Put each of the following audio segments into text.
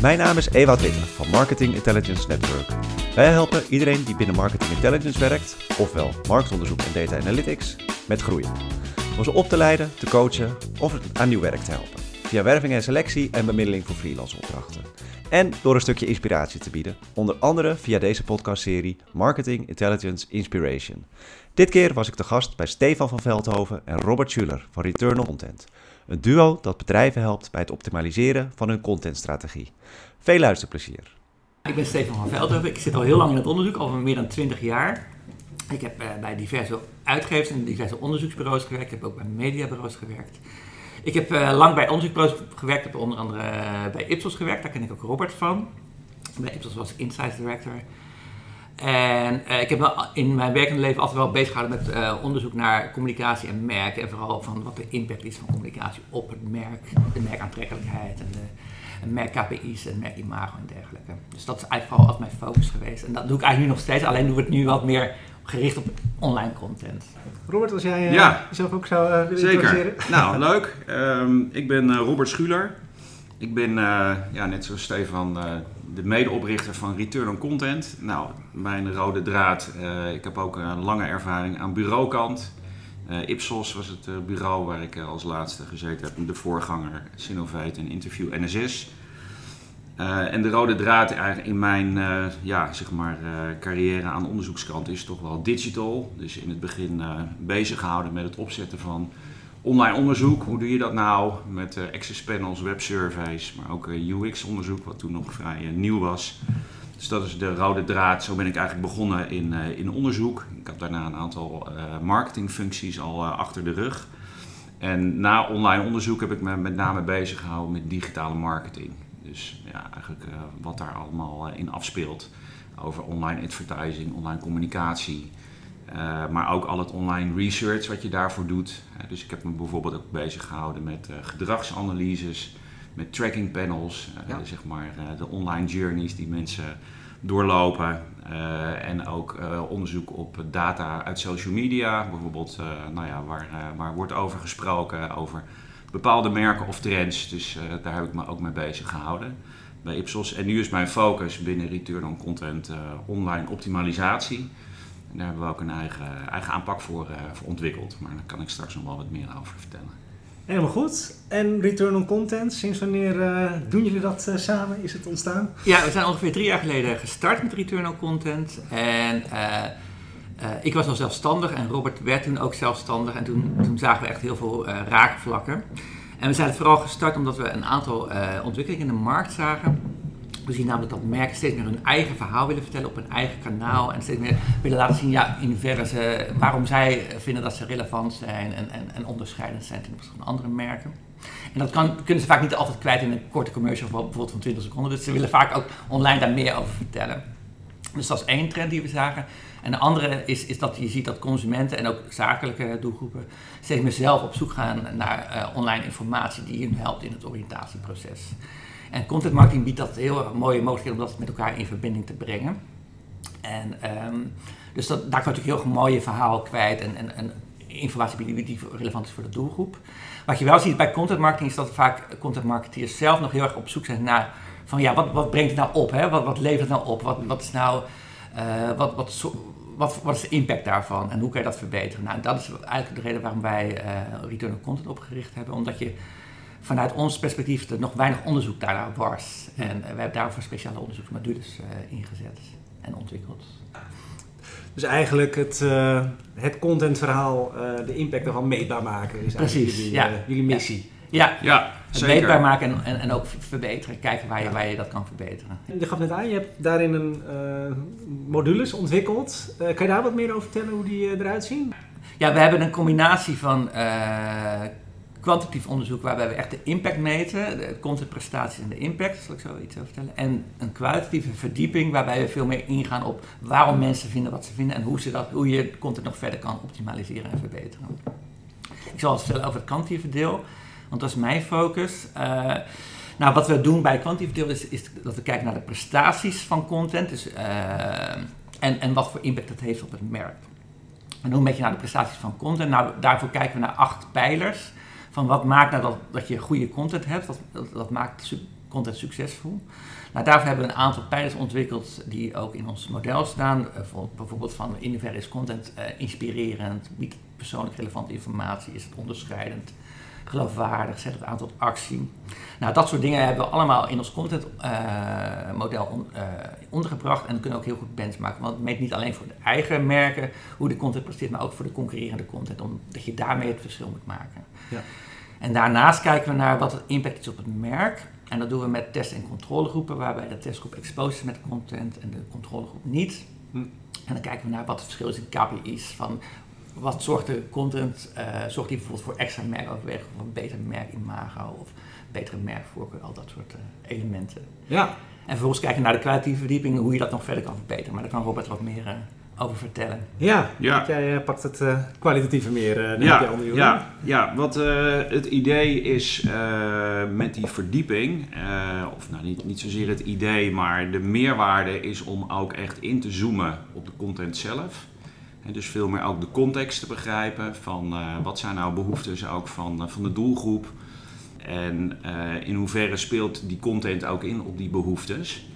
Mijn naam is Ewout Witte van Marketing Intelligence Network. Wij helpen iedereen die binnen Marketing Intelligence werkt, ofwel marktonderzoek en data analytics, met groeien. Om ze op te leiden, te coachen of aan nieuw werk te helpen. Via werving en selectie en bemiddeling voor freelance opdrachten. En door een stukje inspiratie te bieden, onder andere via deze podcastserie Marketing Intelligence Inspiration. Dit keer was ik te gast bij Stefan van Veldhoven en Robert Schuller van Return on Content. Een duo dat bedrijven helpt bij het optimaliseren van hun contentstrategie. Veel luisterplezier. Ik ben Stefan van Veldhoven. Ik zit al heel lang in het onderzoek, al meer dan 20 jaar. Ik heb eh, bij diverse uitgevers en diverse onderzoeksbureaus gewerkt. Ik heb ook bij mediabureaus gewerkt. Ik heb uh, lang bij onderzoeksbureaus gewerkt. Ik heb onder andere uh, bij Ipsos gewerkt. Daar ken ik ook Robert van. Bij Ipsos was ik Insights Director. En uh, ik heb me in mijn werkende leven altijd wel bezig gehouden met uh, onderzoek naar communicatie en merken. En vooral van wat de impact is van communicatie op het merk, de merkaantrekkelijkheid en de merk KPI's en merkimago en dergelijke. Dus dat is eigenlijk vooral altijd mijn focus geweest. En dat doe ik eigenlijk nu nog steeds, alleen doe ik het nu wat meer gericht op online content. Robert, als jij uh, ja. jezelf ook zou willen Zeker. Nou, leuk. Um, ik ben Robert Schuler. Ik ben, ja, net zoals Stefan de medeoprichter van Return on Content. Nou, mijn rode draad. Uh, ik heb ook een lange ervaring aan bureaukant. Uh, Ipsos was het uh, bureau waar ik als laatste gezeten heb. De voorganger Sinovate en Interview NSS. en de rode draad in mijn ja, zeg maar, carrière aan de onderzoekskant is toch wel digital. Dus in het begin bezig gehouden met het opzetten van online onderzoek, hoe doe je dat nou met uh, access panels, websurveys, maar ook uh, UX-onderzoek, wat toen nog vrij uh, nieuw was. Dus dat is de rode draad. Zo ben ik eigenlijk begonnen in, in onderzoek. Ik heb daarna een aantal marketingfuncties al achter de rug. En na online onderzoek heb ik me met name bezig gehouden met digitale marketing. Dus ja, eigenlijk wat daar allemaal in afspeelt. Over online advertising, online communicatie. Uh, maar ook al het online research wat je daarvoor doet. Uh, dus ik heb me bijvoorbeeld ook bezig gehouden met uh, gedragsanalyses, met tracking panels, ja. zeg maar de online journeys die mensen doorlopen. en ook onderzoek op data uit social media, bijvoorbeeld nou ja, waar, waar wordt over gesproken, over bepaalde merken of trends. Dus daar heb ik me ook mee bezig gehouden bij Ipsos. En nu is mijn focus binnen Return on Content online optimalisatie. En daar hebben we ook een eigen, eigen aanpak voor, uh, voor ontwikkeld. Maar daar kan ik straks nog wel wat meer over vertellen. Helemaal goed. En Return on Content, sinds wanneer uh, doen jullie dat uh, samen? Is het ontstaan? Ja, we zijn ongeveer drie jaar geleden gestart met Return on Content. En ik was al zelfstandig en Robert werd toen ook zelfstandig. En toen, toen zagen we echt heel veel raakvlakken. En we zijn het vooral gestart omdat we een aantal ontwikkelingen in de markt zagen we zien namelijk dat merken steeds meer hun eigen verhaal willen vertellen op hun eigen kanaal. En steeds meer willen laten zien ja, in hoeverre ze, waarom zij vinden dat ze relevant zijn en, en, en onderscheidend zijn ten opzichte van andere merken. En dat kan, kunnen ze vaak niet altijd kwijt in een korte commercial, bijvoorbeeld van 20 seconden. Dus ze willen vaak ook online daar meer over vertellen. Dus dat is één trend die we zagen. En de andere is, is dat je ziet dat consumenten en ook zakelijke doelgroepen steeds meer zelf op zoek gaan naar uh, online informatie die hun helpt in het oriëntatieproces. En content marketing biedt dat heel mooie mogelijkheden om dat met elkaar in verbinding te brengen. En um, dus dat, daar kan je natuurlijk heel mooie verhaal kwijt en, en, en informatie bieden die relevant is voor de doelgroep. Wat je wel ziet bij content marketing is dat vaak content marketeers zelf nog heel erg op zoek zijn naar van ja, wat, wat brengt het nou op? Hè? Wat, wat levert het nou op? Wat, wat is nou, uh, wat, wat, wat, wat is de impact daarvan en hoe kan je dat verbeteren? Nou, dat is eigenlijk de reden waarom wij uh, Return on Content opgericht hebben, omdat je vanuit ons perspectief er nog weinig onderzoek daarnaar was. En uh, we hebben daarvoor speciale onderzoeksmodules uh, ingezet en ontwikkeld. Dus eigenlijk het, uh, het contentverhaal, de impact ervan meetbaar maken is Precies, jullie, ja. jullie missie. Ja, ja het meetbaar maken en, en, en, ook verbeteren. Kijken waar je, waar je dat kan verbeteren. Je gaf net aan, je hebt daarin een modules ontwikkeld. kan je daar wat meer over vertellen hoe die eruit zien? Ja, we hebben een combinatie van kwantitatief onderzoek waarbij we echt de impact meten, de contentprestaties en de impact, zal ik zo iets over vertellen. En een kwalitatieve verdieping waarbij we veel meer ingaan op waarom mensen vinden wat ze vinden en hoe, ze dat, hoe je content nog verder kan optimaliseren en verbeteren. Ik zal het vertellen over het kwantitatieve deel, want dat is mijn focus. Uh, nou, wat we doen bij het deel is, is, dat we kijken naar de prestaties van content dus, uh, en, en wat voor impact dat heeft op het merk. En hoe meet je naar de prestaties van content? Nou, daarvoor kijken we naar acht pijlers van wat maakt nou dat, dat je goede content hebt, dat, dat, maakt content succesvol? Nou, daarvoor hebben we een aantal pijlers ontwikkeld die ook in ons model staan. Uh, bijvoorbeeld van in is content uh, inspirerend, persoonlijk relevante informatie, is het onderscheidend, geloofwaardig, zet het aan tot actie. Nou, dat soort dingen hebben we allemaal in ons contentmodel uh, on, ondergebracht en kunnen ook heel goed benchmarken. Want het meet niet alleen voor de eigen merken hoe de content presteert, maar ook voor de concurrerende content, omdat je daarmee het verschil moet maken. Ja. En daarnaast kijken we naar wat het impact is op het merk. En dat doen we met test- en controlegroepen, waarbij de testgroep exposed is met content en de controlegroep niet. Hm. En dan kijken we naar wat het verschil is in KPI's. Van wat zorgt de content, uh, zorgt die bijvoorbeeld voor extra merkoverweging of een beter merkimago of betere merkvoorkeur, al dat soort uh, elementen. Ja. En vervolgens kijken naar de kwalitatieve verdieping, hoe je dat nog verder kan verbeteren. Maar daar kan Robert wat meer uh, over vertellen. Ja, ja. jij uh, pakt het uh, kwalitatieve meer uh, ja, ja, ja, wat het idee is met die verdieping, of nou niet, niet zozeer het idee, maar de meerwaarde is om ook echt in te zoomen op de content zelf. En dus veel meer ook de context te begrijpen van wat zijn nou behoeftes ook van, van de doelgroep. En in hoeverre speelt die content ook in op die behoeftes.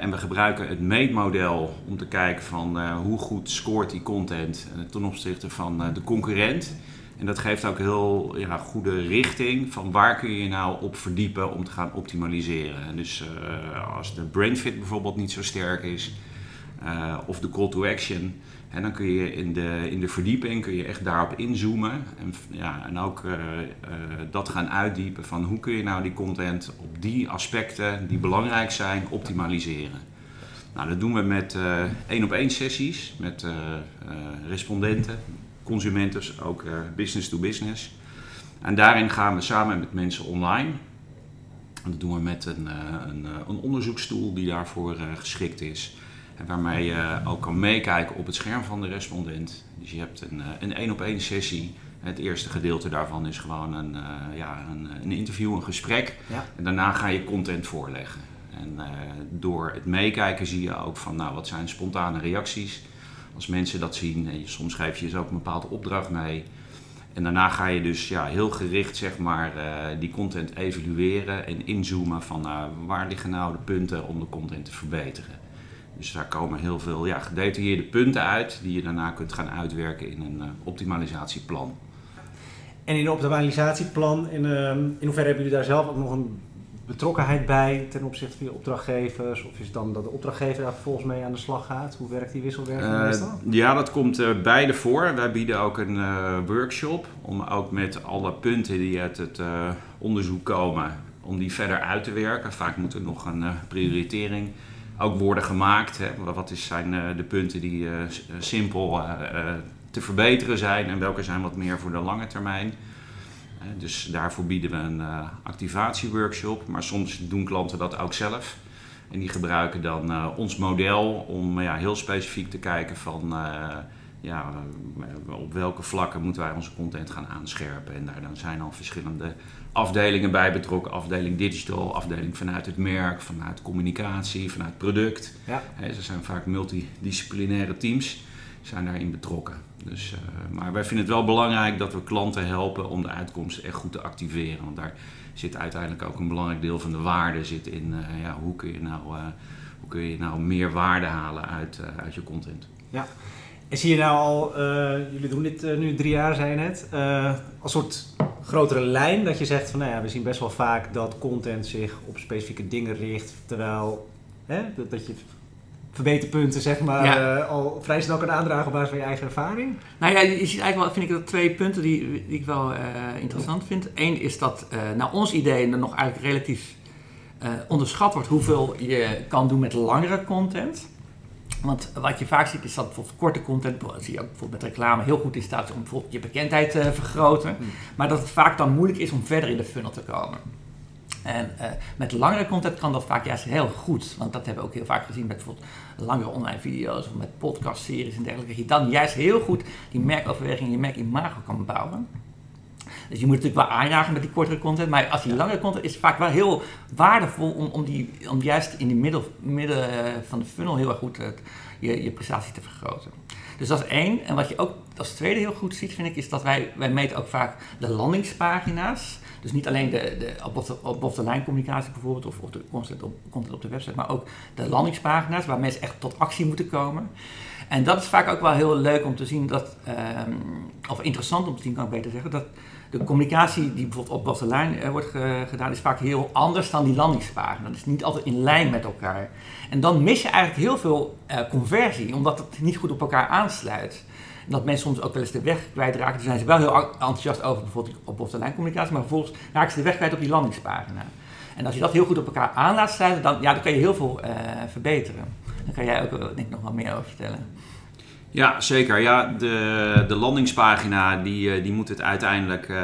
En we gebruiken het meetmodel om te kijken van hoe goed scoort die content ten opzichte van de concurrent. En dat geeft ook heel ja, goede richting van waar kun je nou op verdiepen om te gaan optimaliseren. En dus als de brainfit bijvoorbeeld niet zo sterk is, of de call to action, en dan kun je in de, in de verdieping kun je echt daarop inzoomen. En, ja, en ook uh, uh, dat gaan uitdiepen van hoe kun je nou die content op die aspecten die belangrijk zijn optimaliseren. Nou, dat doen we met één op één sessies met respondenten, consumenten, ook business to business. En daarin gaan we samen met mensen online. En dat doen we met een, een, een onderzoekstoel die daarvoor geschikt is. En waarmee je ook kan meekijken op het scherm van de respondent. Dus je hebt een, eh, een één op één sessie. Het eerste gedeelte daarvan is gewoon een, uh, ja, een, een, interview, een gesprek. En daarna ga je content voorleggen. En uh, door het meekijken zie je ook van, nou, wat zijn spontane reacties. Als mensen dat zien, en soms geef je ze ook een bepaalde opdracht mee. En daarna ga je dus ja, heel gericht zeg maar, uh, die content evalueren en inzoomen van nou, waar liggen nou de punten om de content te verbeteren. Dus daar komen heel veel ja, gedetailleerde punten uit die je daarna kunt gaan uitwerken in een uh, optimalisatieplan. En in een optimalisatieplan, in, uh, in hoeverre hebben jullie daar zelf ook nog een betrokkenheid bij ten opzichte van je opdrachtgevers? Of is het dan dat de opdrachtgever daar vervolgens mee aan de slag gaat? Hoe werkt die wisselwerking uh, meestal? Ja, dat komt uh, beide voor. Wij bieden ook een uh, workshop om ook met alle punten die uit het onderzoek komen, om die verder uit te werken. Vaak moet er nog een prioritering ook worden gemaakt. Hè. Wat zijn uh, de punten die uh, simpel uh, te verbeteren zijn en welke zijn wat meer voor de lange termijn. dus daarvoor bieden we een activatieworkshop, maar soms doen klanten dat ook zelf. En die gebruiken dan ons model om ja, heel specifiek te kijken van ja, op welke vlakken moeten wij onze content gaan aanscherpen. En daar dan zijn al verschillende afdelingen bij betrokken. Afdeling digital, afdeling vanuit het merk, vanuit communicatie, vanuit product. Ja. ze zijn vaak multidisciplinaire teams zijn daarin betrokken. Dus, uh, maar wij vinden het wel belangrijk dat we klanten helpen om de uitkomsten echt goed te activeren. Want daar zit uiteindelijk ook een belangrijk deel van de waarde zit in uh, ja, hoe, kun je nou, uh, hoe kun je nou meer waarde halen uit, uit je content. Ja, en zie je nou al, jullie doen dit nu drie jaar, zei je net, als soort grotere lijn dat je zegt van nou ja, we zien best wel vaak dat content zich op specifieke dingen richt, terwijl hè, dat, dat je verbeterpunten zeg maar uh, al vrij snel kan aandragen op basis van je eigen ervaring? Nou ja, je ziet eigenlijk wel, vind ik dat twee punten die, die ik wel uh, interessant vind. Eén is dat uh, naar ons idee er nog eigenlijk relatief onderschat wordt hoeveel je kan doen met langere content. Want wat je vaak ziet is dat bijvoorbeeld korte content, zie je ook bijvoorbeeld met reclame, heel goed in staat om bijvoorbeeld je bekendheid te vergroten. Hmm. Maar dat het vaak dan moeilijk is om verder in de funnel te komen. En uh, met langere content kan dat vaak juist heel goed. Want dat hebben we ook heel vaak gezien met bijvoorbeeld langere online video's of met podcastseries en dergelijke. Dat je dan juist heel goed die merkoverweging, je merkimago kan bouwen. Dus je moet natuurlijk wel aanjagen met die kortere content. Maar als die langere content is, vaak wel heel waardevol om, om, die, om juist in de middel, midden eh, van de funnel heel erg goed uh, je, je prestatie te vergroten. Dus dat is één. En wat je ook als tweede heel goed ziet, vind ik, is dat wij, wij meten ook vaak de landingspagina's. Dus niet alleen de, de op, op, op de lijn communicatie bijvoorbeeld, of, of de content op, content op de website, maar ook de landingspagina's waar mensen echt tot actie moeten komen. En dat is vaak ook wel heel leuk om te zien dat, ehm, of interessant om te zien kan ik beter zeggen, dat de communicatie die bijvoorbeeld op Bastelijn uh, wordt gedaan, is vaak heel anders dan die landingspagina. Dat is niet altijd in lijn met elkaar. En dan mis je eigenlijk heel veel uh, conversie, omdat het niet goed op elkaar aansluit. En dat mensen soms ook wel eens de weg kwijtraken. Daar zijn ze wel heel enthousiast over, bijvoorbeeld op Bastelijn communicatie, maar vervolgens raken ze de weg kwijt op die landingspagina. En als je dat heel goed op elkaar aan laat sluiten, dan, ja, dan kan je heel veel uh, verbeteren. Daar kan jij ook denk nog wat meer over vertellen. Ja, zeker. Ja, de, de landingspagina die, eh, die moet het uiteindelijk uh,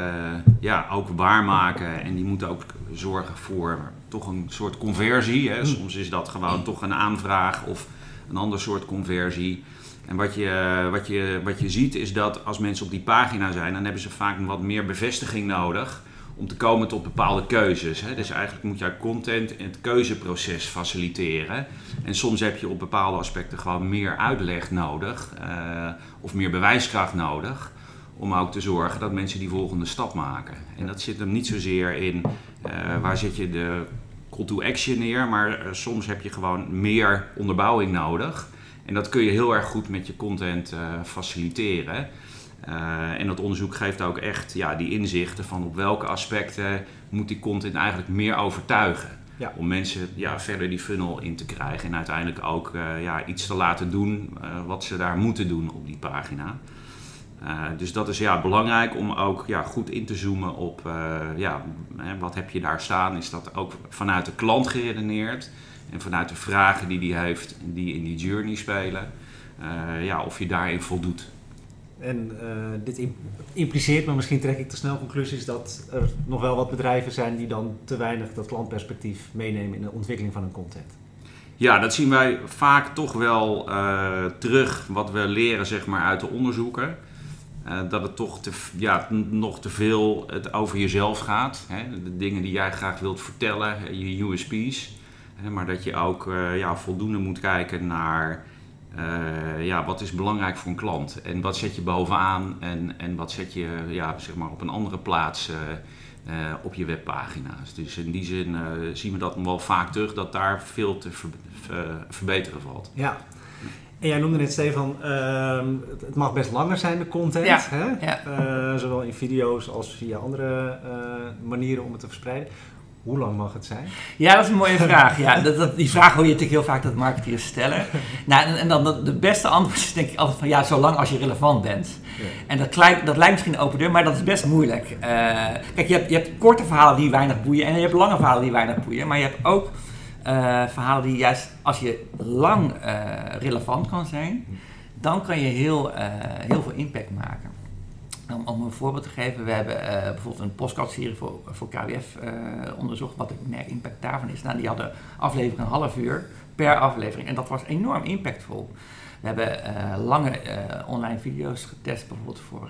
ja, ook waarmaken. En die moet ook zorgen voor toch een soort conversie. Hè. Soms is dat gewoon toch een aanvraag of een ander soort conversie. En wat je, wat, je, wat je ziet is dat als mensen op die pagina zijn, dan hebben ze vaak wat meer bevestiging nodig om te komen tot bepaalde keuzes. Hè. Dus eigenlijk moet jij content en het keuzeproces faciliteren. En soms heb je op bepaalde aspecten gewoon meer uitleg nodig uh, of meer bewijskracht nodig. Om ook te zorgen dat mensen die volgende stap maken. En dat zit hem niet zozeer in uh, waar zit je de call to action neer, maar uh, soms heb je gewoon meer onderbouwing nodig. En dat kun je heel erg goed met je content faciliteren. Uh, en dat onderzoek geeft ook echt ja, die inzichten van op welke aspecten moet die content eigenlijk meer overtuigen. Ja. Om mensen ja, verder die funnel in te krijgen en uiteindelijk ook uh, ja, iets te laten doen uh, wat ze daar moeten doen op die pagina. dus dat is ja, belangrijk om ook ja, goed in te zoomen op ja, wat heb je daar staan. Is dat ook vanuit de klant geredeneerd en vanuit de vragen die hij heeft die in die journey spelen. ja, of je daarin voldoet. En uh, dit impliceert, maar misschien trek ik te snel conclusies, dat er nog wel wat bedrijven zijn die dan te weinig dat klantperspectief meenemen in de ontwikkeling van hun content. Ja, dat zien wij vaak toch wel uh, terug, wat we leren zeg maar, uit de onderzoeken. Uh, dat het toch te, ja, nog te veel het over jezelf gaat. Hè? De dingen die jij graag wilt vertellen, je USP's. Hè? Maar dat je ook ja, voldoende moet kijken naar uh, ja, wat is belangrijk voor een klant? En wat zet je bovenaan en, en wat zet je ja, zeg maar op een andere plaats uh, uh, op je webpagina's? Dus in die zin zien we dat wel vaak terug, dat daar veel te ver, verbeteren valt. Ja. En jij noemde net, Stefan, ehm, het mag best langer zijn, de content. Ja. Hè? Ja. zowel in video's als via andere manieren om het te verspreiden. Hoe lang mag het zijn? Ja, dat is een mooie vraag. Ja, dat, dat, die vraag hoor je natuurlijk heel vaak dat marketeers stellen. Nou, en, en dan de beste antwoord is denk ik altijd van ja, zolang als je relevant bent. Ja. En dat, lijkt, dat lijkt misschien een open deur, maar dat is best moeilijk. Uh, kijk, je hebt, je hebt korte verhalen die weinig boeien en je hebt lange verhalen die weinig boeien. Maar je hebt ook uh, verhalen die juist als je lang uh, relevant kan zijn, dan kan je heel, heel veel impact maken. Om, om, een voorbeeld te geven, we hebben uh, bijvoorbeeld een postcard-serie voor, voor KWF uh, onderzocht. Wat de merkimpact daarvan is. Nou, die hadden aflevering een half uur per aflevering. En dat was enorm impactvol. We hebben uh, lange online video's getest, bijvoorbeeld voor,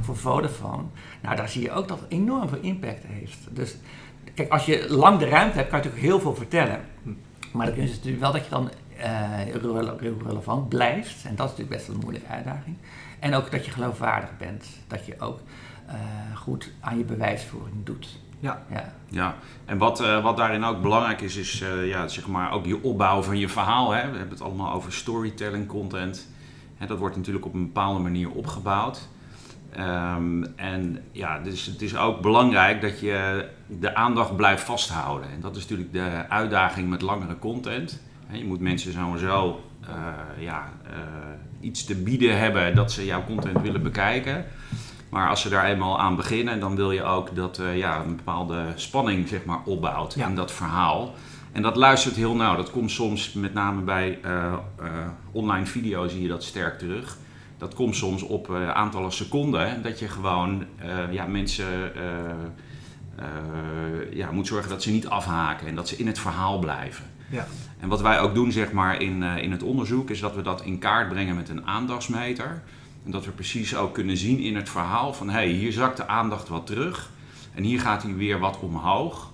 voor Vodafone. Nou, daar zie je ook dat het enorm veel impact heeft. Dus kijk, als je lang de ruimte hebt, kan je natuurlijk heel veel vertellen. Maar dan is natuurlijk wel dat je dan relevant blijft. En dat is natuurlijk best een moeilijke uitdaging. En ook dat je geloofwaardig bent. Dat je ook uh, goed aan je bewijsvoering doet. Ja. ja. ja. En wat, uh, wat daarin ook belangrijk is, is uh, ja, zeg maar ook je opbouw van je verhaal. Hè. We hebben het allemaal over storytelling content. Hè, dat wordt natuurlijk op een bepaalde manier opgebouwd. Um, en ja, dus het is ook belangrijk dat je de aandacht blijft vasthouden. En dat is natuurlijk de uitdaging met langere content. Je moet mensen sowieso uh, ja, iets te bieden hebben dat ze jouw content willen bekijken. Maar als ze daar eenmaal aan beginnen, dan wil je ook dat uh, ja, een bepaalde spanning zeg maar, opbouwt ja. in dat verhaal. En dat luistert heel nauw. Dat komt soms met name bij online video zie je dat sterk terug. Dat komt soms op aantallen seconden. Dat je gewoon ja, mensen ja, moet zorgen dat ze niet afhaken en dat ze in het verhaal blijven. Ja. En wat wij ook doen zeg maar, in, uh, in het onderzoek is dat we dat in kaart brengen met een aandachtsmeter. En dat we precies ook kunnen zien in het verhaal van hey, hier zakt de aandacht wat terug en hier gaat hij weer wat omhoog.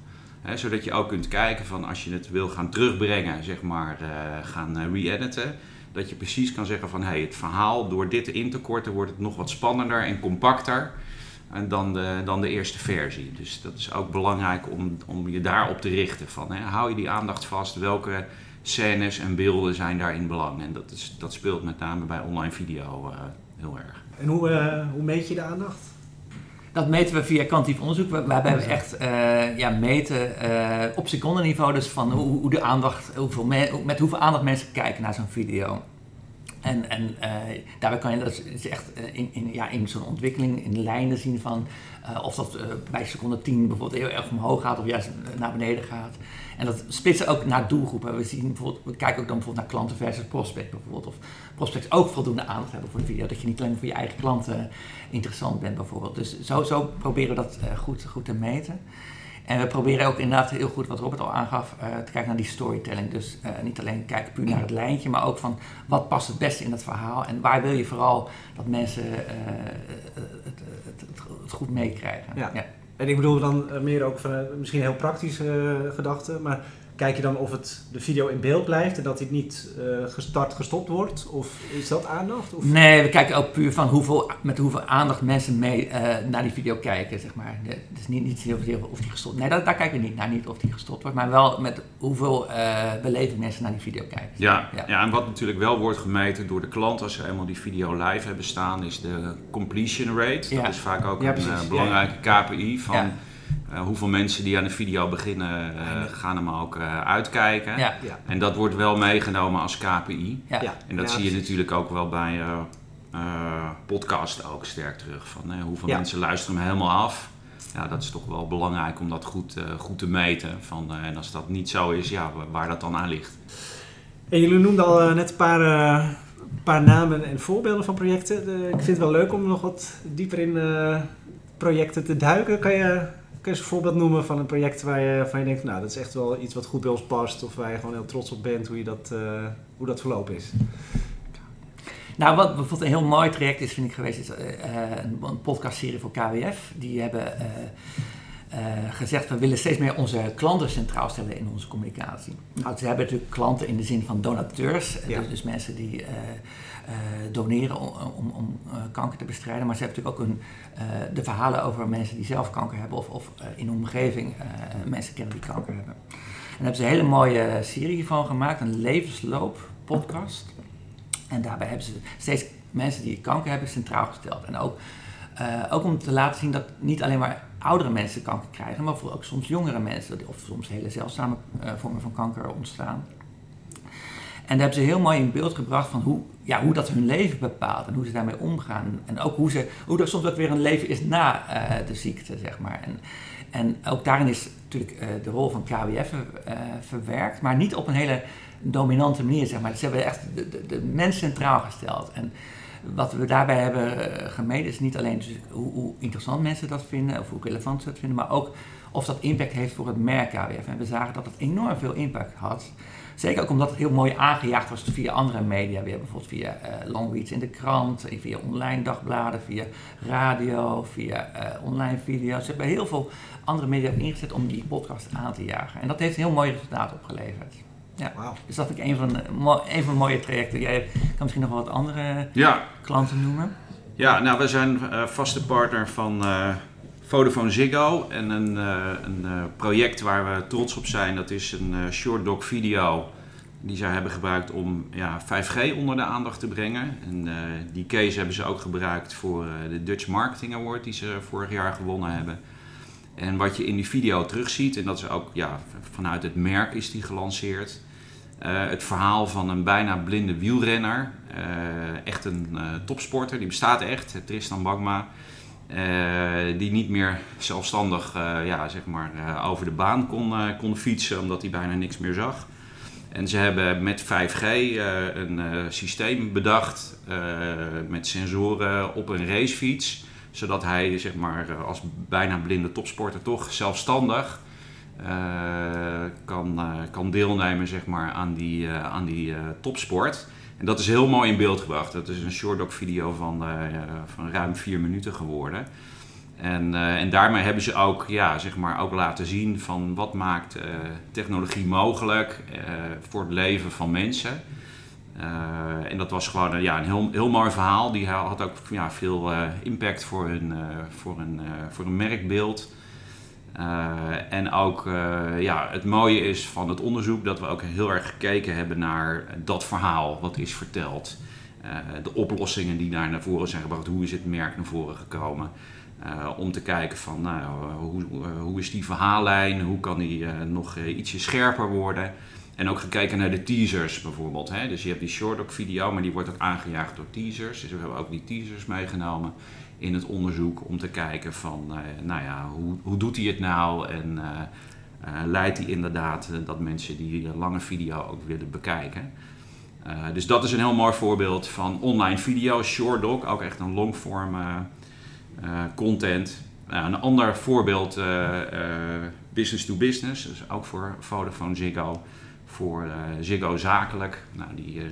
Zodat je ook kunt kijken van als je het wil gaan terugbrengen, zeg maar, uh, gaan uh, re-editen. Dat je precies kan zeggen van hey, het verhaal door dit in te korten wordt het nog wat spannender en compacter. En dan, de, dan de eerste versie. Dus dat is ook belangrijk om, om je daarop te richten. Van, hè, hou je die aandacht vast? Welke scènes en beelden zijn daarin belang? En dat, is, dat speelt met name bij online video uh, heel erg. En hoe, uh, hoe meet je de aandacht? Dat meten we via kwantief onderzoek, waarbij we echt uh, ja, meten uh, op secondenniveau dus van hoe, hoe de aandacht, hoeveel met hoeveel aandacht mensen kijken naar zo'n video. En, en uh, daarbij kan je dat is echt in, in, ja, in zo'n ontwikkeling in lijnen zien van of dat bij seconde 10 bijvoorbeeld heel erg omhoog gaat of juist naar beneden gaat. En dat splitsen ook naar doelgroepen. We, zien bijvoorbeeld, we kijken ook dan bijvoorbeeld naar klanten versus prospect bijvoorbeeld. Of prospects ook voldoende aandacht hebben voor de video. Dat je niet alleen voor je eigen klanten interessant bent bijvoorbeeld. Dus zo, zo proberen we dat goed, goed te meten. En we proberen ook inderdaad heel goed, wat Robert al aangaf, uh, te kijken naar die storytelling. Dus uh, niet alleen kijken puur naar het lijntje, maar ook van wat past het beste in het verhaal. En waar wil je vooral dat mensen het, het, het, het, goed meekrijgen. Ja. ja. En ik bedoel dan meer ook van misschien heel praktische gedachte, maar Kijk je dan of het, de video in beeld blijft en dat dit niet uh, gestart, gestopt wordt? Of is dat aandacht? Of? Nee, we kijken ook puur van hoeveel, met hoeveel aandacht mensen mee uh, naar die video kijken, zeg maar. Dus niet, niet of, of die gestopt Nee, daar, daar kijken we niet naar, niet of die gestopt wordt, maar wel met hoeveel uh, beleving mensen naar die video kijken. Ja, ja, ja. en wat natuurlijk wel wordt gemeten door de klant als ze eenmaal die video live hebben staan, is de completion rate. Dat is vaak ook een belangrijke KPI van... Uh, hoeveel mensen die aan de video beginnen, uh, gaan hem ook uh, uitkijken. Ja. En dat wordt wel meegenomen als KPI. Ja. En dat zie je natuurlijk ook wel bij podcast ook sterk terug. Van, hoeveel mensen luisteren hem helemaal af. Ja, dat is toch wel belangrijk om dat goed, goed te meten. Van, en als dat niet zo is, ja, waar dat dan aan ligt. En jullie noemden al net een paar, paar namen en voorbeelden van projecten. ik vind het wel leuk om nog wat dieper in projecten te duiken. Kan je Kun je eens een voorbeeld noemen van een project waar je, van je denkt, nou dat is echt wel iets wat goed bij ons past, of waar je gewoon heel trots op bent hoe, je dat, uh, hoe dat verlopen is? Nou, wat bijvoorbeeld een heel mooi traject is, vind ik geweest, is uh, een, een podcastserie voor KWF. Die hebben uh, gezegd, we willen steeds meer onze klanten centraal stellen in onze communicatie. Nou, ze hebben natuurlijk klanten in de zin van donateurs, ja. dus, dus, mensen die doneren om, om, uh, kanker te bestrijden. Maar ze hebben natuurlijk ook een, uh, de verhalen over mensen die zelf kanker hebben of, of in hun omgeving mensen kennen die kanker hebben. En daar hebben ze een hele mooie serie van gemaakt, een levensloop podcast. En daarbij hebben ze steeds mensen die kanker hebben centraal gesteld. En ook, ook om te laten zien dat niet alleen maar oudere mensen kanker krijgen, maar ook soms jongere mensen, of soms hele zeldzame vormen van kanker ontstaan. En daar hebben ze heel mooi in beeld gebracht van hoe, ja, hoe dat hun leven bepaalt en hoe ze daarmee omgaan. En ook hoe, ze, hoe er soms ook weer een leven is na uh, de ziekte, zeg maar. En, en ook daarin is natuurlijk uh, de rol van KWF uh, verwerkt, maar niet op een hele dominante manier, zeg maar. Ze hebben echt de, de, mens centraal gesteld. En wat we daarbij hebben gemeten is niet alleen dus hoe, hoe, interessant mensen dat vinden, of hoe relevant ze dat vinden, maar ook of dat impact heeft voor het merk KWF. En we zagen dat het enorm veel impact had. Zeker ook omdat het heel mooi aangejaagd was via andere media weer. Bijvoorbeeld via uh, Longreads in de krant, via online dagbladen, via radio, via uh, online video's. Ze hebben heel veel andere media ingezet om die podcast aan te jagen. En dat heeft een heel mooi resultaat opgeleverd. Ja. Wow. Dus dat vind ik een van, de, een van de mooie trajecten. Jij kan misschien nog wel wat andere ja. klanten noemen. Ja, nou, we zijn uh, vaste partner van Vodafone Ziggo. En een, uh, een uh, project waar we trots op zijn, dat is een uh, short doc video die zij hebben gebruikt om ja, 5G onder de aandacht te brengen. En die case hebben ze ook gebruikt voor de Dutch Marketing Award die ze vorig jaar gewonnen hebben. En wat je in die video terugziet, en dat is ook ja, vanuit het merk is die gelanceerd. het verhaal van een bijna blinde wielrenner, echt een topsporter, die bestaat echt, Tristan Bagma. Uh, die niet meer zelfstandig uh, ja, zeg maar, uh, over de baan kon, kon fietsen omdat hij bijna niks meer zag. En ze hebben met 5G een systeem bedacht met sensoren op een racefiets, zodat hij zeg maar, als bijna blinde topsporter toch zelfstandig kan, kan deelnemen zeg maar, aan die, aan die topsport. En dat is heel mooi in beeld gebracht. Dat is een short doc video van, uh, van ruim vier minuten geworden. En, uh, en daarmee hebben ze ook, ja, zeg maar, ook laten zien van wat maakt uh, technologie mogelijk voor het leven van mensen. en dat was gewoon ja, een heel, heel mooi verhaal. Die had ook ja, veel impact voor hun, voor, een, voor een merkbeeld. En ook ja, het mooie is van het onderzoek dat we ook heel erg gekeken hebben naar dat verhaal wat is verteld. de oplossingen die daar naar voren zijn gebracht. Hoe is het merk naar voren gekomen? Om te kijken van nou, hoe, hoe is die verhaallijn, hoe kan die nog ietsje scherper worden. En ook gekeken naar de teasers bijvoorbeeld. Hè? Dus je hebt die short video, maar die wordt ook aangejaagd door teasers. Dus we hebben ook die teasers meegenomen in het onderzoek om te kijken van, uh, nou ja, hoe, hoe doet hij het nou? En leidt hij inderdaad dat mensen die lange video ook willen bekijken. dus dat is een heel mooi voorbeeld van online video, short doc, ook echt een longform eh, content. Nou, een ander voorbeeld, eh, eh, business to business, dus ook voor Vodafone Ziggo voor uh, Ziggo Zakelijk. Nou, die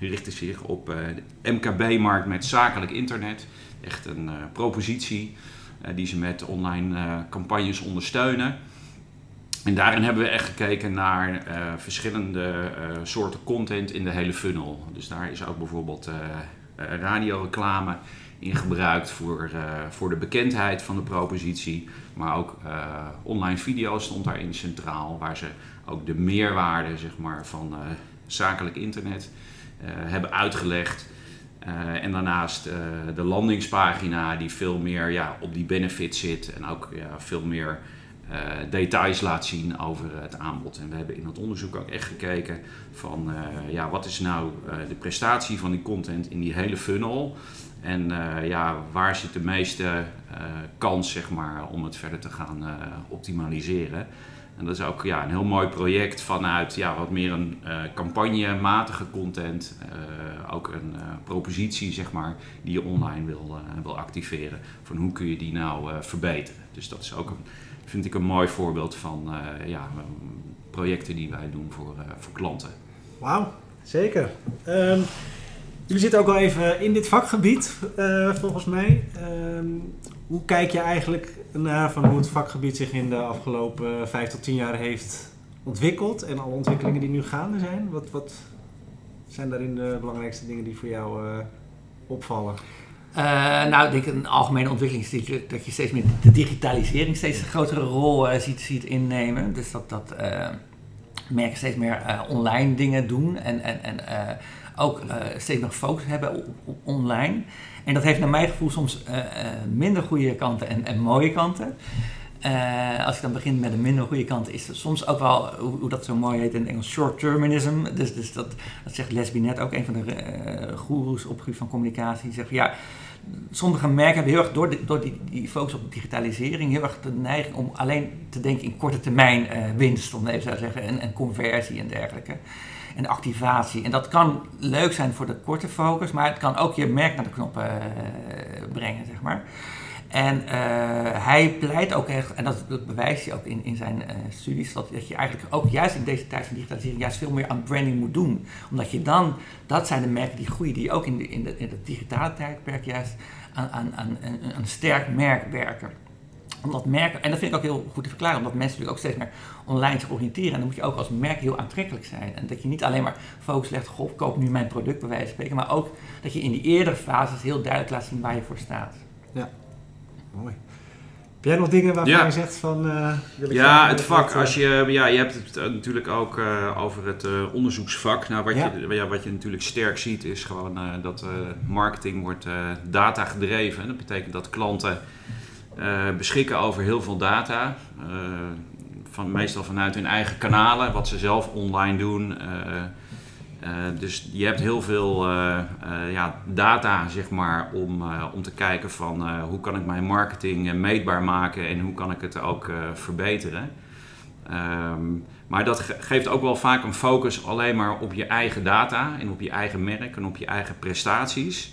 richten zich op de MKB-markt met zakelijk internet. Echt een propositie die ze met online campagnes ondersteunen. En daarin hebben we echt gekeken naar verschillende soorten content in de hele funnel. Dus daar is ook bijvoorbeeld radioreclame in gebruikt voor, uh, voor de bekendheid van de propositie. Maar ook uh, online video stond daarin centraal, waar ze ook de meerwaarde zeg maar, van uh, zakelijk internet hebben uitgelegd. en daarnaast de landingspagina die veel meer ja, op die benefit zit en ook ja, veel meer details laat zien over het aanbod. En we hebben in het onderzoek ook echt gekeken van ja, wat is nou de prestatie van die content in die hele funnel. En ja, waar zit de meeste kans zeg maar, om het verder te gaan optimaliseren? En dat is ook ja, een heel mooi project vanuit ja, wat meer een campagnematige content. ook een propositie zeg maar, die je online wil, wil activeren. Van hoe kun je die nou verbeteren? Dus dat is ook, een, vind ik, een mooi voorbeeld van ja, projecten die wij doen voor, voor klanten. Wauw, zeker. Um, Jullie zitten ook al even in dit vakgebied, volgens mij. Uh, hoe kijk je eigenlijk naar van hoe het vakgebied zich in de afgelopen vijf tot tien jaar heeft ontwikkeld en alle ontwikkelingen die nu gaande zijn? Wat, wat zijn daarin de belangrijkste dingen die voor jou uh, opvallen? Nou, ik denk een algemene ontwikkeling is dat je steeds meer de digitalisering steeds een grotere rol ziet, ziet innemen. Dus dat, dat merken steeds meer online dingen doen en, en, en ook uh, steeds nog focus hebben op, online. En dat heeft naar mijn gevoel soms uh, minder goede kanten en, en mooie kanten. als ik dan begin met de minder goede kant, is het soms ook wel, hoe, dat zo mooi heet in Engels, short-terminism. Dus, dus dat, dat zegt Leslie net ook, een van de uh, goeroes op van communicatie. Die zegt ja, sommige merken hebben heel erg door, door die, die focus op digitalisering heel erg de neiging om alleen te denken in korte termijn winst, om even zo te zeggen, en, en conversie en dergelijke en activatie. En dat kan leuk zijn voor de korte focus, maar het kan ook je merk naar de knoppen uh, brengen, zeg maar. En uh, hij pleit ook echt, en dat, bewijst hij ook in, in zijn uh, studies, dat, dat je eigenlijk ook juist in deze tijd van digitalisering juist veel meer aan branding moet doen. Omdat je dan, dat zijn de merken die groeien, die ook in, de, in, de, in het digitale tijdperk juist aan, aan, aan een sterk merk werken omdat merken, en dat vind ik ook heel goed te verklaren, omdat mensen natuurlijk ook steeds meer online zich oriënteren. En dan moet je ook als merk heel aantrekkelijk zijn. En dat je niet alleen maar focus legt, goh, koop nu mijn product bij wijze van spreken. Maar ook dat je in die eerdere fases heel duidelijk laat zien waar je voor staat. Ja, mooi. Heb jij nog dingen waarvan je zegt van... Uh, wil ik ja, het vak. als je, ja, je hebt het natuurlijk ook uh, over het uh, onderzoeksvak. Nou, wat, ja. Je, ja, wat je natuurlijk sterk ziet is gewoon dat marketing wordt data gedreven. Dat betekent dat klanten uh, beschikken over heel veel data. Uh, van, meestal vanuit hun eigen kanalen, wat ze zelf online doen. Uh, dus je hebt heel veel ja, data zeg maar, om, om te kijken van hoe kan ik mijn marketing meetbaar maken en hoe kan ik het ook verbeteren. Um, maar dat geeft ook wel vaak een focus alleen maar op je eigen data en op je eigen merk en op je eigen prestaties.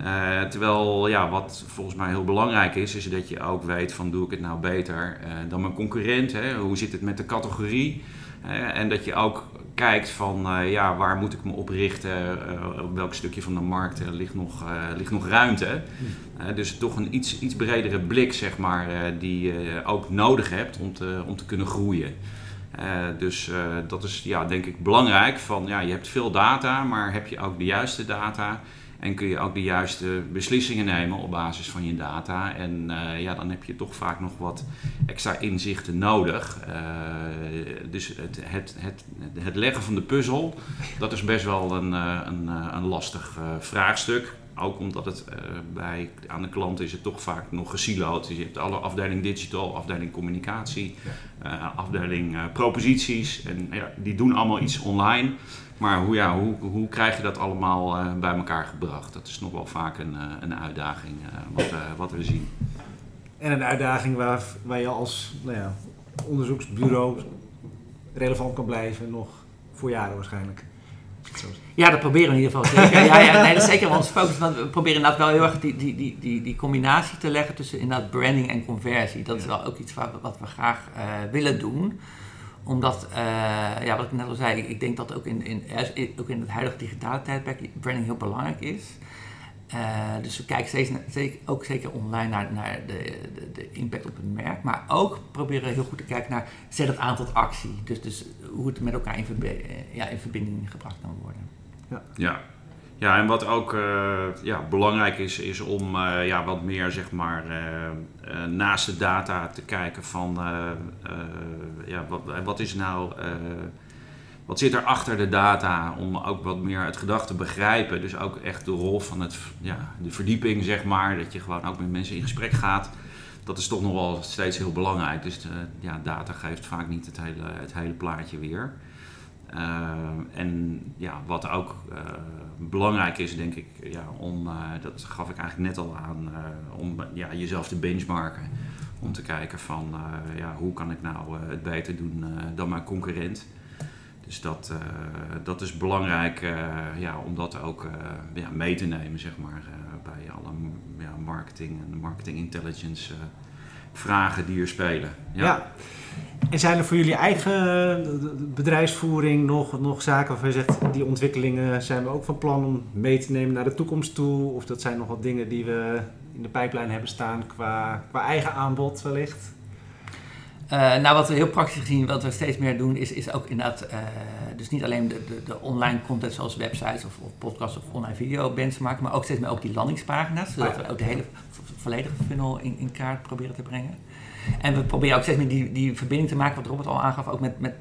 Uh, terwijl ja, wat volgens mij heel belangrijk is, is dat je ook weet van doe ik het nou beter uh, dan mijn concurrent? Hè? Hoe zit het met de categorie? Uh, en dat je ook kijkt van ja, waar moet ik me op richten? op welk stukje van de markt ligt, nog, ligt nog ruimte? Hmm. dus toch een iets, iets bredere blik zeg maar, die je ook nodig hebt om te, om te kunnen groeien. Eh, dus eh, dat is ja, denk ik belangrijk. Van, ja, je hebt veel data, maar heb je ook de juiste data? En kun je ook de juiste beslissingen nemen op basis van je data. En eh, ja, dan heb je toch vaak nog wat extra inzichten nodig. dus het, het, het, het leggen van de puzzel, dat is best wel een, een, een lastig vraagstuk. Ook omdat het bij, aan de klant is het toch vaak nog gesiloed. Dus je hebt alle afdeling digital, afdeling communicatie, afdeling proposities. En ja, die doen allemaal iets online. Maar hoe, ja, hoe, hoe krijg je dat allemaal bij elkaar gebracht? Dat is nog wel vaak een, een uitdaging wat, wat, we zien. En een uitdaging waar, waar je als nou ja, onderzoeksbureau relevant kan blijven, nog voor jaren waarschijnlijk. Ja, dat proberen we in ieder geval zeker. Ja, ja, nee, dat is zeker ons focus. Want we proberen inderdaad wel heel erg die, die, die, die, die combinatie te leggen tussen inderdaad branding en conversie. Dat is wel ook iets wat, wat we graag willen doen omdat, uh, ja, wat ik net al zei, ik denk dat ook in, in, ook in het huidige digitale tijdperk branding heel belangrijk is. Uh, dus we kijken steeds, zeker, ook zeker online naar, naar de, de, de, impact op het merk. Maar ook proberen heel goed te kijken naar zet het aan tot actie. Dus, dus hoe het met elkaar in, verbe ja, in verbinding gebracht kan worden. Ja. ja. Ja, en wat ook uh, ja, belangrijk is, is om uh, ja, wat meer zeg maar, uh, naast de data te kijken van ja, wat, wat is nou, wat zit er achter de data om ook wat meer het gedacht te begrijpen. Dus ook echt de rol van het, ja, de verdieping zeg maar, dat je gewoon ook met mensen in gesprek gaat. Dat is toch nog wel steeds heel belangrijk. Dus ja, data geeft vaak niet het hele, het hele plaatje weer. en ja, wat ook belangrijk is, denk ik, ja, om, uh, dat gaf ik eigenlijk net al aan, om ja, jezelf te benchmarken. Om te kijken van ja, hoe kan ik nou het beter doen dan mijn concurrent. Dus dat, dat is belangrijk ja, om dat ook ja, mee te nemen zeg maar, bij alle ja, marketing en marketing intelligence vragen die er spelen. ja. ja. En zijn er voor jullie eigen bedrijfsvoering nog, nog zaken waarvan je zegt, die ontwikkelingen zijn we ook van plan om mee te nemen naar de toekomst toe? Of dat zijn nog wat dingen die we in de pijplijn hebben staan qua, qua eigen aanbod wellicht? Uh, nou, wat we heel praktisch gezien, wat we steeds meer doen, is, is ook inderdaad, uh, dus niet alleen de, de, de, online content zoals websites of, of podcasts of online video maken, maar ook steeds meer ook die landingspagina's, zodat we ook de hele volledige funnel in, in kaart proberen te brengen. En we proberen ook steeds meer die, die verbinding te maken, wat Robert al aangaf, ook met, met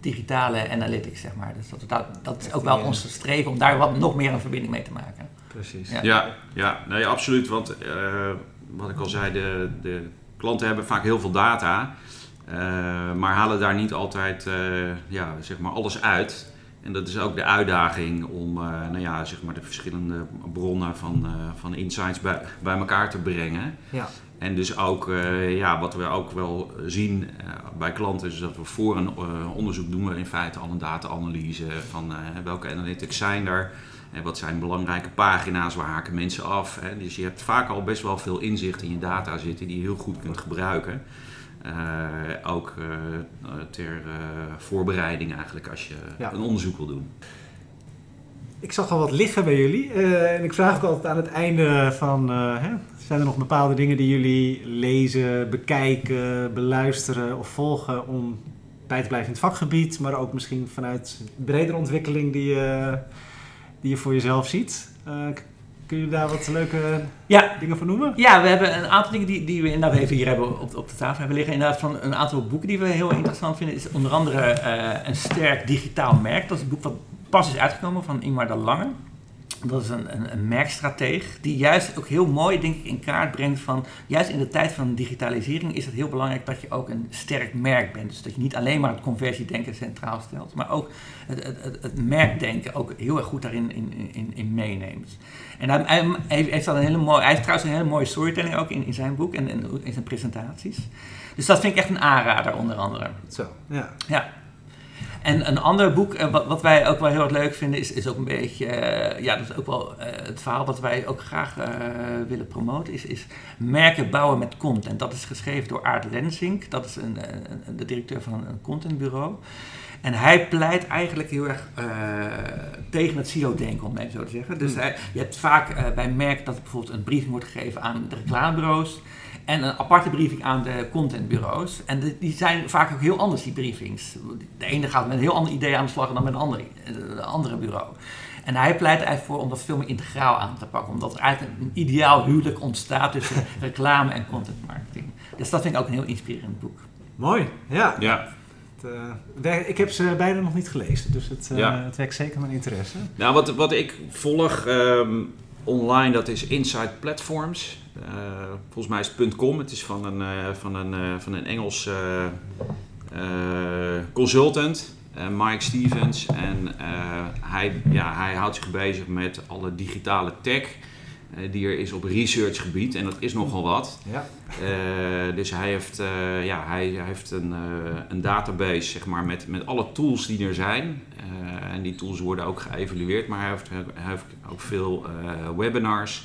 digitale analytics, zeg maar. Dus dat, dat, dat is ook wel onze streven om daar wat, nog meer een verbinding mee te maken. Precies. Ja, ja, ja nee, absoluut. Want uh, wat ik al zei, de, de klanten hebben vaak heel veel data, maar halen daar niet altijd uh, ja, zeg maar alles uit. En dat is ook de uitdaging om nou ja, zeg maar de verschillende bronnen van, van insights bij, bij elkaar te brengen. Ja. En dus ook, uh, ja, wat we ook wel zien uh, bij klanten, is dat we voor een uh, onderzoek doen we in feite al een data-analyse van welke analytics zijn er. En wat zijn belangrijke pagina's, waar haken mensen af. Hè? Dus je hebt vaak al best wel veel inzicht in je data zitten die je heel goed kunt gebruiken. Ook ter voorbereiding eigenlijk als je een onderzoek wil doen. Ik zag al wat liggen bij jullie. en ik vraag ook altijd aan het einde van, hè, zijn er nog bepaalde dingen die jullie lezen, bekijken, beluisteren of volgen om bij te blijven in het vakgebied, maar ook misschien vanuit bredere ontwikkeling die je, die je voor jezelf ziet? Uh, kun je daar wat leuke ja. dingen van noemen? Ja, we hebben een aantal dingen die, die we inderdaad even hier hebben op, op de tafel hebben liggen. Inderdaad van een aantal boeken die we heel interessant vinden. Is onder andere uh, een sterk digitaal merk. Dat is een boek wat pas is uitgekomen van Ingmar de Lange. Dat is een, een, een, merkstrateeg die juist ook heel mooi denk ik in kaart brengt van, juist in de tijd van digitalisering is het heel belangrijk dat je ook een sterk merk bent. Dus dat je niet alleen maar het conversiedenken centraal stelt, maar ook het, het, het, merkdenken ook heel erg goed daarin in, in, in meeneemt. En hij, hij, heeft een hele mooie, hij heeft trouwens een hele mooie storytelling ook in, in zijn boek en, en in zijn presentaties. Dus dat vind ik echt een aanrader onder andere. Zo, ja. Ja. En een ander boek, uh, wat, wat, wij ook wel heel erg leuk vinden, is, is ook een beetje, uh, ja, dat is ook wel uh, het verhaal wat wij ook graag willen promoten, is, is merken bouwen met content. Dat is geschreven door Aart Lensink, dat is een, een, de directeur van een contentbureau. En hij pleit eigenlijk heel erg tegen het silo-denken, om het even zo te zeggen. Dus hmm. hij, je hebt vaak bij merken dat er bijvoorbeeld een briefing wordt gegeven aan de reclamebureaus. En een aparte briefing aan de contentbureaus. En de- die zijn vaak ook heel anders, die briefings. De ene gaat met een heel ander idee aan de slag dan met een andere, een andere bureau. En hij pleit er eigenlijk voor om dat veel meer integraal aan te pakken. Omdat er eigenlijk een ideaal huwelijk ontstaat tussen reclame en content marketing. Dus dat vind ik ook een heel inspirerend boek. Mooi, ja. Ja, Het, eh, ik heb ze beide nog niet gelezen, dus het, eh, Ja. het wekt zeker mijn interesse. Nou, wat, wat ik volg ehm, online, dat is Inside Platforms. Eh, volgens mij is het .com. Het is van een, eh, van een, eh, van een Engels consultant, Mike Stevens. En hij, ja, hij houdt zich bezig met alle digitale tech die er is op researchgebied. En dat is nogal wat. Ja. Dus hij heeft, ja, hij, hij heeft een, een database zeg maar, met, met alle tools die er zijn. En die tools worden ook geëvalueerd, maar hij heeft, hij heeft ook veel webinars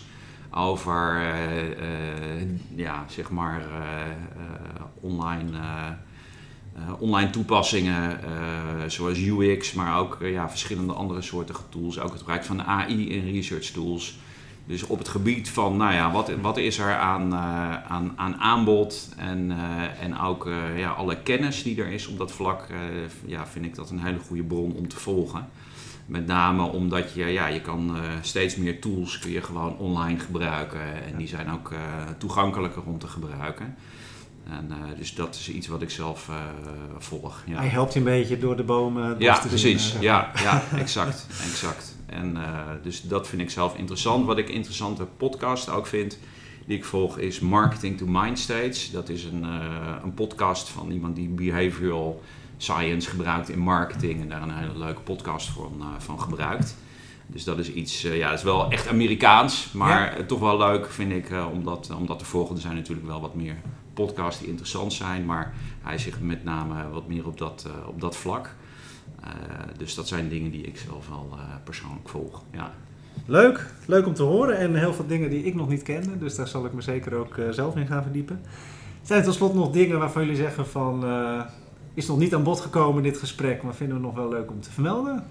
over eh, eh, ja, zeg maar, eh, online, online toepassingen zoals UX, maar ook ja, verschillende andere soorten tools. Ook het gebruik van AI in research tools. Dus op het gebied van, nou ja, wat, wat is er aan, aan, aan aanbod en, en ook ja, alle kennis die er is op dat vlak, ja, vind ik dat een hele goede bron om te volgen. Met name omdat je, ja, je kan eh, steeds meer tools kun je gewoon online gebruiken en die zijn ook eh, toegankelijker om te gebruiken. En, eh, dus dat is iets wat ik zelf volg. Ja. Hij helpt je een beetje door de bomen. Ja, te precies. zien. Ja, ja, exact. exact. En dus dat vind ik zelf interessant. Wat ik interessante podcast ook vind, die ik volg, is Marketing to Mindstates. Dat is een, een podcast van iemand die behavioral science gebruikt in marketing en daar een hele leuke podcast voor, eh, van gebruikt. Dus dat is iets, eh, ja, dat is wel echt Amerikaans, maar toch wel leuk vind ik eh, om, dat, om dat te volgen. Er zijn natuurlijk wel wat meer podcasts die interessant zijn, maar hij zit met name wat meer op dat, op dat vlak. Dus dat zijn dingen die ik zelf wel persoonlijk volg. Ja. Leuk, leuk om te horen en heel veel dingen die ik nog niet kende, dus daar zal ik me zeker ook zelf in gaan verdiepen. Zijn er tot slot nog dingen waarvan jullie zeggen van, is nog niet aan bod gekomen dit gesprek, maar vinden we nog wel leuk om te vermelden?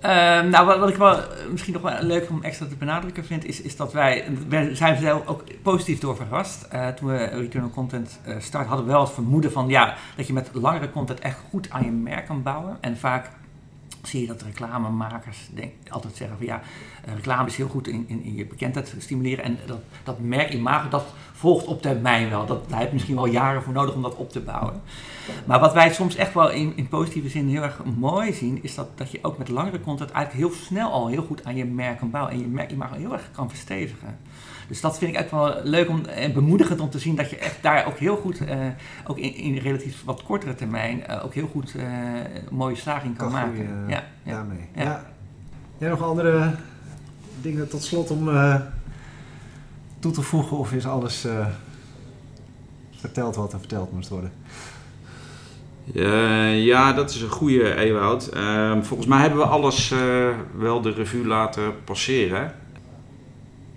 Ehm, nou, wat, ik wel eh, misschien nog wel leuk om extra te benadrukken vind, is, is dat wij, wij zijn zelf ook positief door verrast. Eh, toen we Return on Content uh, start, hadden we wel het vermoeden van ja, dat je met langere content echt goed aan je merk kan bouwen. En vaak zie je dat reclamemakers denk, altijd zeggen van ja, reclame is heel goed in, in, in je bekendheid stimuleren. En dat, dat merkimago, dat volgt op termijn wel. Dat, daar heb je misschien wel jaren voor nodig om dat op te bouwen. Maar wat wij soms echt wel in, in positieve zin heel erg mooi zien, is dat, dat je ook met langere content eigenlijk heel snel al heel goed aan je merk kan bouwen. En je merkimago heel erg kan verstevigen. Dus dat vind ik echt wel leuk om, en bemoedigend om te zien dat je echt daar ook heel goed, uh, ook in, in, relatief wat kortere termijn, uh, ook heel goed uh, mooie slaging kan, kan maken. Goeie, ja, ja. Daarmee. Ja. ja. Jij nog andere dingen tot slot om uh, toe te voegen of is alles uh, verteld wat er verteld moest worden? Uh, ja, dat is een goede Ewout. Uh, volgens mij hebben we alles uh, wel de revue laten passeren.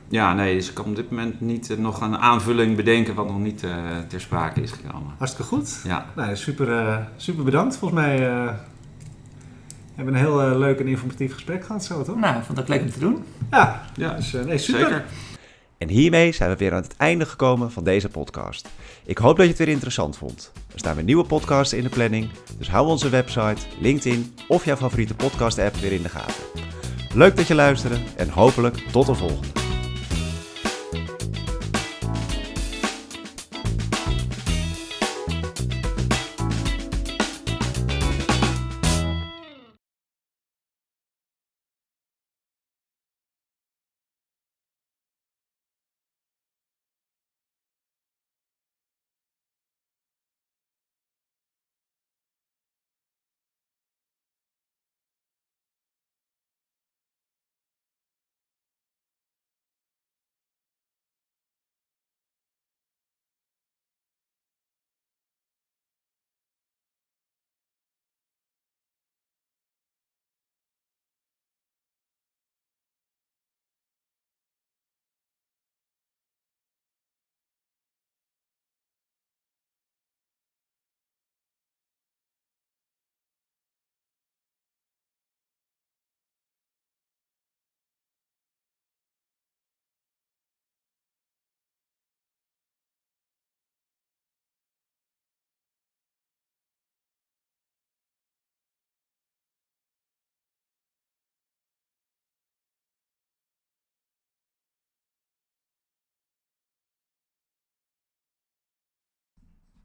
Ja, nee, dus ik kan op dit moment niet uh, nog een aanvulling bedenken wat nog niet uh, ter sprake is gekomen. Hartstikke goed. Ja. Nou, super, uh, super bedankt. Volgens mij hebben we een heel leuk en informatief gesprek gehad zo, toch? Nou, ik vond het leuk om te doen. Ja, ja dus, nee, super. Zeker. En hiermee zijn we weer aan het einde gekomen van deze podcast. Ik hoop dat je het weer interessant vond. Er staan weer nieuwe podcasts in de planning, dus hou onze website, LinkedIn of jouw favoriete podcast-app weer in de gaten. Leuk dat je luisterde en hopelijk tot de volgende.